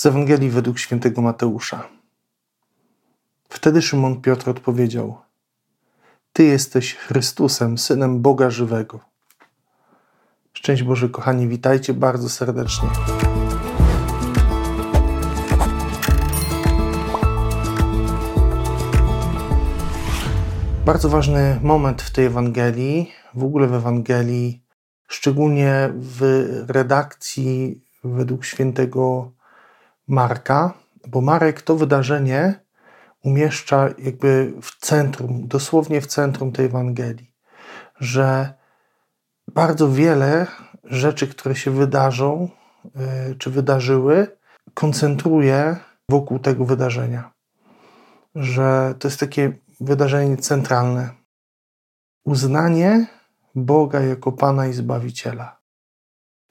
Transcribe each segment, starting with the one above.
Z Ewangelii według świętego Mateusza. Wtedy Szymon Piotr odpowiedział: Ty jesteś Chrystusem, synem Boga żywego. Szczęść Boże, kochani, witajcie bardzo serdecznie. Bardzo ważny moment w tej Ewangelii, w ogóle w Ewangelii, szczególnie w redakcji według świętego Marka, bo Marek to wydarzenie umieszcza jakby w centrum, dosłownie w centrum tej Ewangelii, że bardzo wiele rzeczy, które się wydarzą y, czy wydarzyły, koncentruje wokół tego wydarzenia. Że to jest takie wydarzenie centralne. Uznanie Boga jako Pana i Zbawiciela.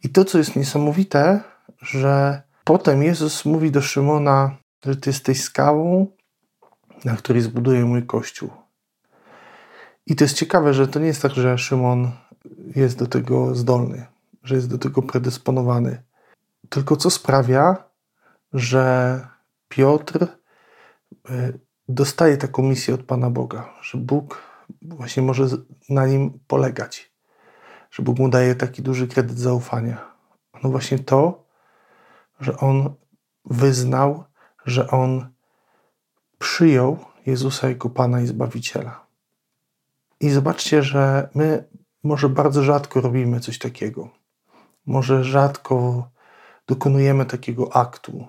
I to, co jest niesamowite, że potem Jezus mówi do Szymona, że ty jesteś skałą, na której zbuduję mój kościół. I to jest ciekawe, że to nie jest tak, że Szymon jest do tego zdolny, że jest do tego predysponowany. Tylko co sprawia, że Piotr e, dostaje taką misję od Pana Boga, że Bóg właśnie może na nim polegać, że Bóg mu daje taki duży kredyt zaufania. No właśnie to, że on wyznał, że on przyjął Jezusa jako Pana i Zbawiciela. I zobaczcie, że my może bardzo rzadko robimy coś takiego. Może rzadko dokonujemy takiego aktu,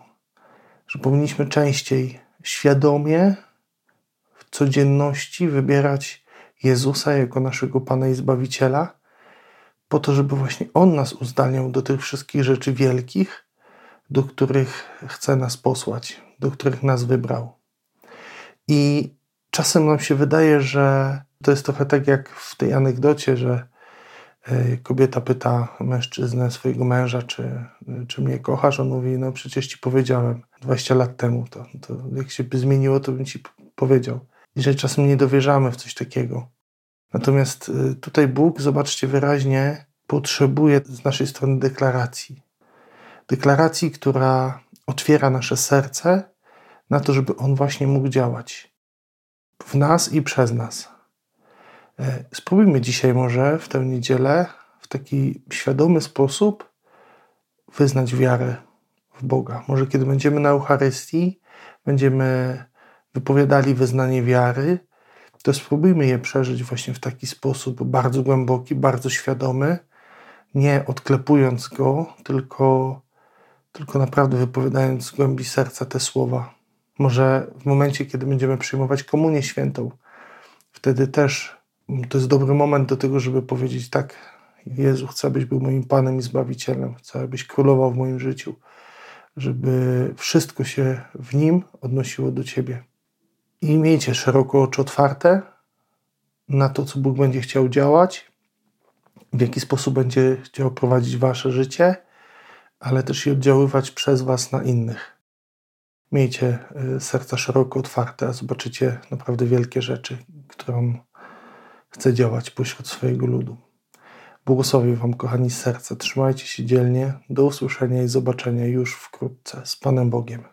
że powinniśmy częściej świadomie w codzienności wybierać Jezusa jako naszego Pana i Zbawiciela, po to, żeby właśnie On nas uzdalniał do tych wszystkich rzeczy wielkich, do których chce nas posłać, do których nas wybrał. I czasem nam się wydaje, że to jest trochę tak jak w tej anegdocie, że e, kobieta pyta mężczyznę, swojego męża, czy, czy mnie kochasz. On mówi, no przecież ci powiedziałem 20 lat temu. To, to jak się by zmieniło, to bym ci powiedział. I że czasem nie dowierzamy w coś takiego. Natomiast e, tutaj Bóg, zobaczcie wyraźnie, potrzebuje z naszej strony deklaracji. Deklaracji, która otwiera nasze serce na to, żeby On właśnie mógł działać w nas i przez nas. E, spróbujmy dzisiaj może w tę niedzielę w taki świadomy sposób wyznać wiarę w Boga. Może kiedy będziemy na Eucharystii, będziemy wypowiadali wyznanie wiary, to spróbujmy je przeżyć właśnie w taki sposób bardzo głęboki, bardzo świadomy, nie odklepując go, tylko, tylko naprawdę wypowiadając z głębi serca te słowa. Może w momencie, kiedy będziemy przyjmować komunię świętą, wtedy też to jest dobry moment do tego, żeby powiedzieć tak, Jezu, chcę, abyś był moim Panem i Zbawicielem, chcę, abyś królował w moim życiu, żeby wszystko się w Nim odnosiło do Ciebie. I miejcie szeroko oczy otwarte na to, co Bóg będzie chciał działać, w jaki sposób będzie chciał prowadzić wasze życie, ale też i oddziaływać przez was na innych. Miejcie y, serca szeroko otwarte, a zobaczycie naprawdę wielkie rzeczy, które On chce działać pośród swojego ludu. Błogosławię Wam, kochani, serca. Trzymajcie się dzielnie. Do usłyszenia i zobaczenia już wkrótce. Z Panem Bogiem.